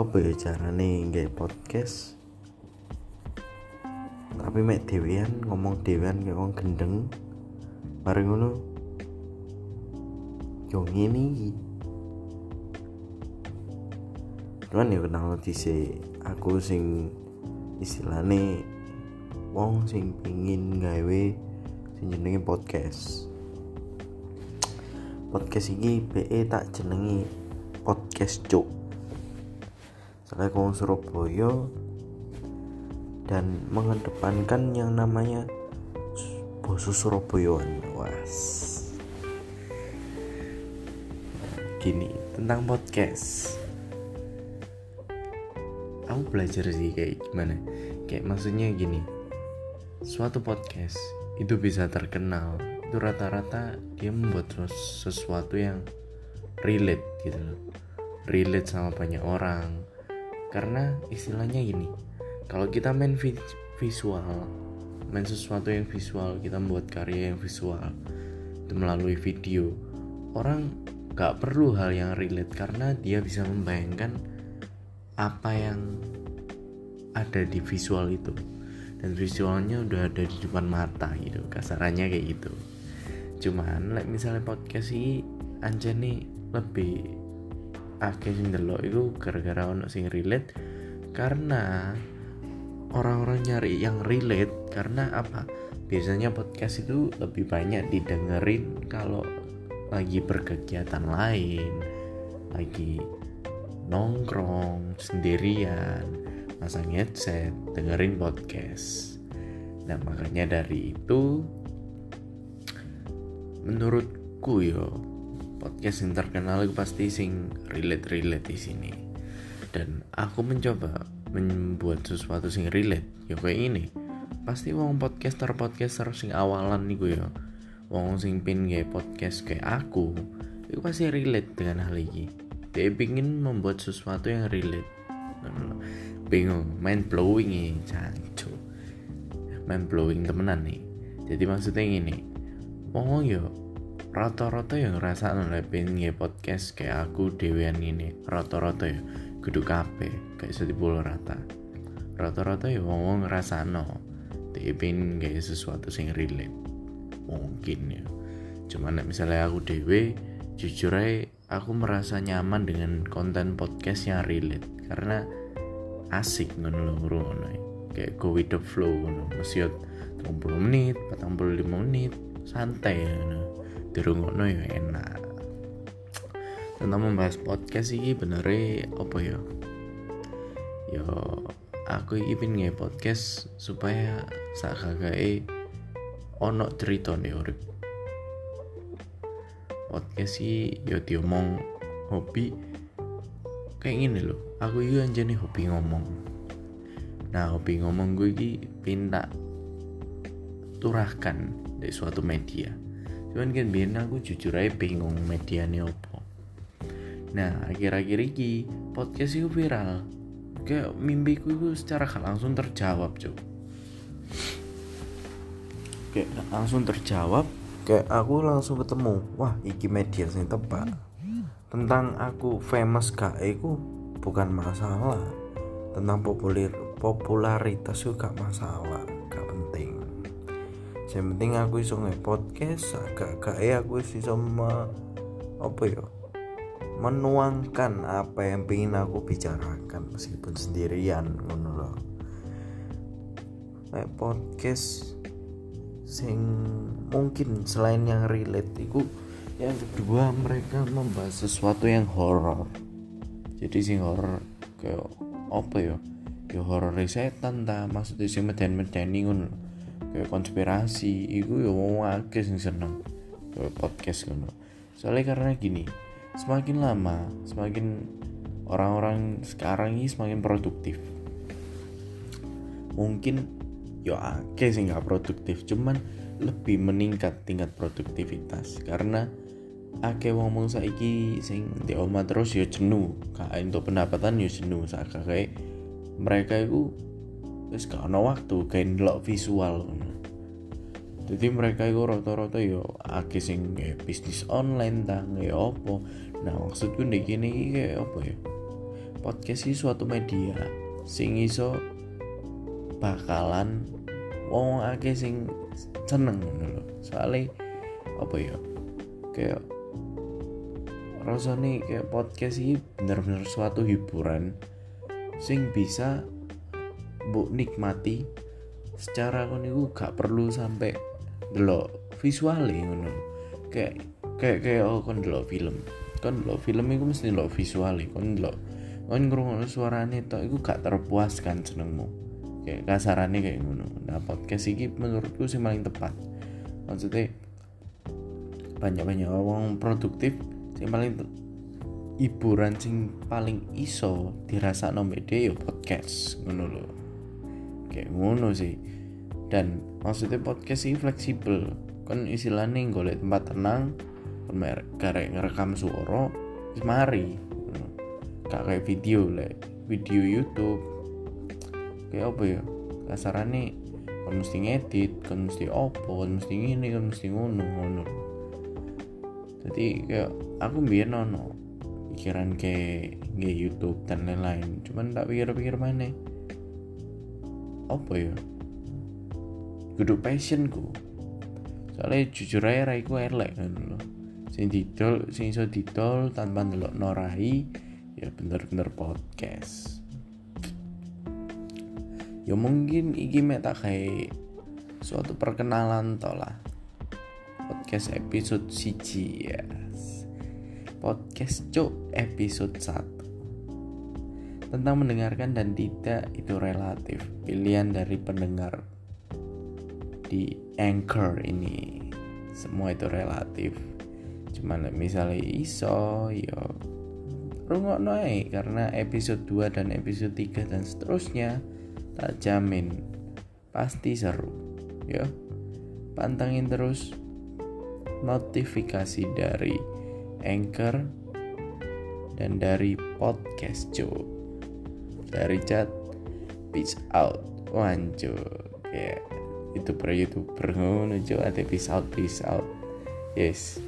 apa ya carane nggak podcast. Tapi mek dewean ngomong dewean kayak wong gendeng bareng ngono. Yo ngene cuman ya kenal dhisik aku sing istilahnya wong sing pingin gawe sing jenenge podcast. Podcast ini BE tak jenengi podcast cuk wong Surabaya dan mengedepankan yang namanya bosu Surabayaan was gini tentang podcast. Aku belajar sih kayak gimana. Kayak maksudnya gini suatu podcast itu bisa terkenal. Itu rata-rata dia membuat sesuatu yang relate gitu loh. Relate sama banyak orang karena istilahnya gini kalau kita main visual main sesuatu yang visual kita membuat karya yang visual itu melalui video orang gak perlu hal yang relate karena dia bisa membayangkan apa yang ada di visual itu. Dan visualnya udah ada di depan mata gitu kasarannya kayak gitu. Cuman like misalnya podcast sih anjani lebih akeh sing delok itu gara-gara ono sing relate. Karena orang-orang nyari yang relate karena apa? Biasanya podcast itu lebih banyak didengerin kalau lagi berkegiatan lain lagi nongkrong sendirian pasang headset dengerin podcast. Nah makanya dari itu menurutku yo podcast yang terkenal itu pasti sing relate relate di sini. Dan aku mencoba membuat sesuatu sing relate ya kayak ini. Pasti wong podcaster podcaster sing awalan nih gue ya. Wong sing pin kayak podcast kayak aku itu pasti relate dengan hal ini dia ingin membuat sesuatu yang relate. Bingung main blowing nih cancu main blowing temenan nih. Jadi maksudnya ini wong yo rata-rata yang ngerasa pengen nge podcast kayak aku dewean ini rata-rata ya kudu kape kayak setipul rata. Rata-rata ya wong ngerasa no pengen kayak sesuatu sing relate. Mungkin ya. Cuman misalnya aku dewe jujur aja aku merasa nyaman dengan konten podcast yang relate. Karena asik ngono lho kayak go with the flow ngono. Mesti 30 menit 45 menit santai ngono dirungokno ya enak. Tentang membahas podcast sih bener apa ya? Yo aku iki pengen podcast supaya sak kagae ono cerita nih urip. Podcast sih yo diomong hobi kayak gini loh aku juga anjani hobi ngomong. Nah hobi ngomong gue ini pinta turahkan dari suatu media cuman kan biar aku jujur aja bingung medianya opo nah akhir-akhir ini podcast itu viral. Kayak mimpiku itu secara langsung terjawab cuy kayak langsung terjawab kayak aku langsung ketemu wah iki media sing tepat tentang aku famous gak aku bukan masalah. Tentang populer popularitas juga masalah yang penting aku iso nge podcast agak agak ya aku iso me, apa ya menuangkan apa yang ingin aku bicarakan meskipun sendirian loh kayak podcast sing mungkin selain yang relate itu yang kedua mereka membahas sesuatu yang horor. Jadi sing horor kayak apa ya? Ya horor setan ta maksudnya sing meden-medeni ngono kayak konspirasi itu ya mau akeh sing seneng kayak podcast gitu soalnya karena gini semakin lama semakin orang-orang sekarang ini semakin produktif. Mungkin ya akeh sih nggak produktif cuman lebih meningkat tingkat produktivitas. Karena akeh wong mung saiki sing di oma terus ya jenuh kayak untuk pendapatan ya jenuh. Kayak mereka itu wis gak waktu kayak ndelok visual jadi mereka itu rata-rata yo akeh sing bisnis online ta ya opo nah maksudku nih gini kayak apa ya? Podcast ini suatu media sing iso bakalan wong akeh sing seneng lho. Soalnya apa ya? Kayak rasanya kayak podcast ini bener-bener suatu hiburan sing bisa bu nikmati secara kon iku gak perlu sampai delok visualnya ngono kayak kayak kayak oh kon delok film. Kon delok film itu mesti delok visualnya kon delok kon ngrungokno suarane tok iku gak terpuaskan senengmu. Kayak kasarannya kayak ngono. Nah podcast ini menurutku sih paling tepat. Maksudnya banyak-banyak orang produktif sing paling hiburan sing paling iso dirasa nomede yo podcast ngono lho kayak ngono sih. Dan maksudnya podcast ini fleksibel. Kan istilahnya golek tempat tenang karek ngerekam suara wis mari. Gak kayak video le video YouTube. Kayak apa ya? Kasarannya kon mesti ngedit kon mesti opo kon mesti ini kon mesti ngono ngono. Jadi kayak aku biar nono pikiran ke nge YouTube dan lain-lain. Cuman tak pikir-pikir mana apa ya? Kudu passionku soalnya jujur aja raiku elek kan loh sing didol sing iso didol tanpa ndelok norai ya bener-bener podcast. Ya mungkin iki mek tak kayak suatu perkenalan tolah podcast episode siji ya podcast cuk episode 1 tentang mendengarkan dan tidak itu relatif. Pilihan dari pendengar di anchor ini. Semua itu relatif. Cuman misalnya iso yo rungok naik karena episode 2 dan episode 3 dan seterusnya tak jamin. Pasti seru ya pantangin terus notifikasi dari Anchor dan dari podcast Joe dari chat peace out. Wanjo kayak youtuber youtuber ngono ada peace out peace out. Yes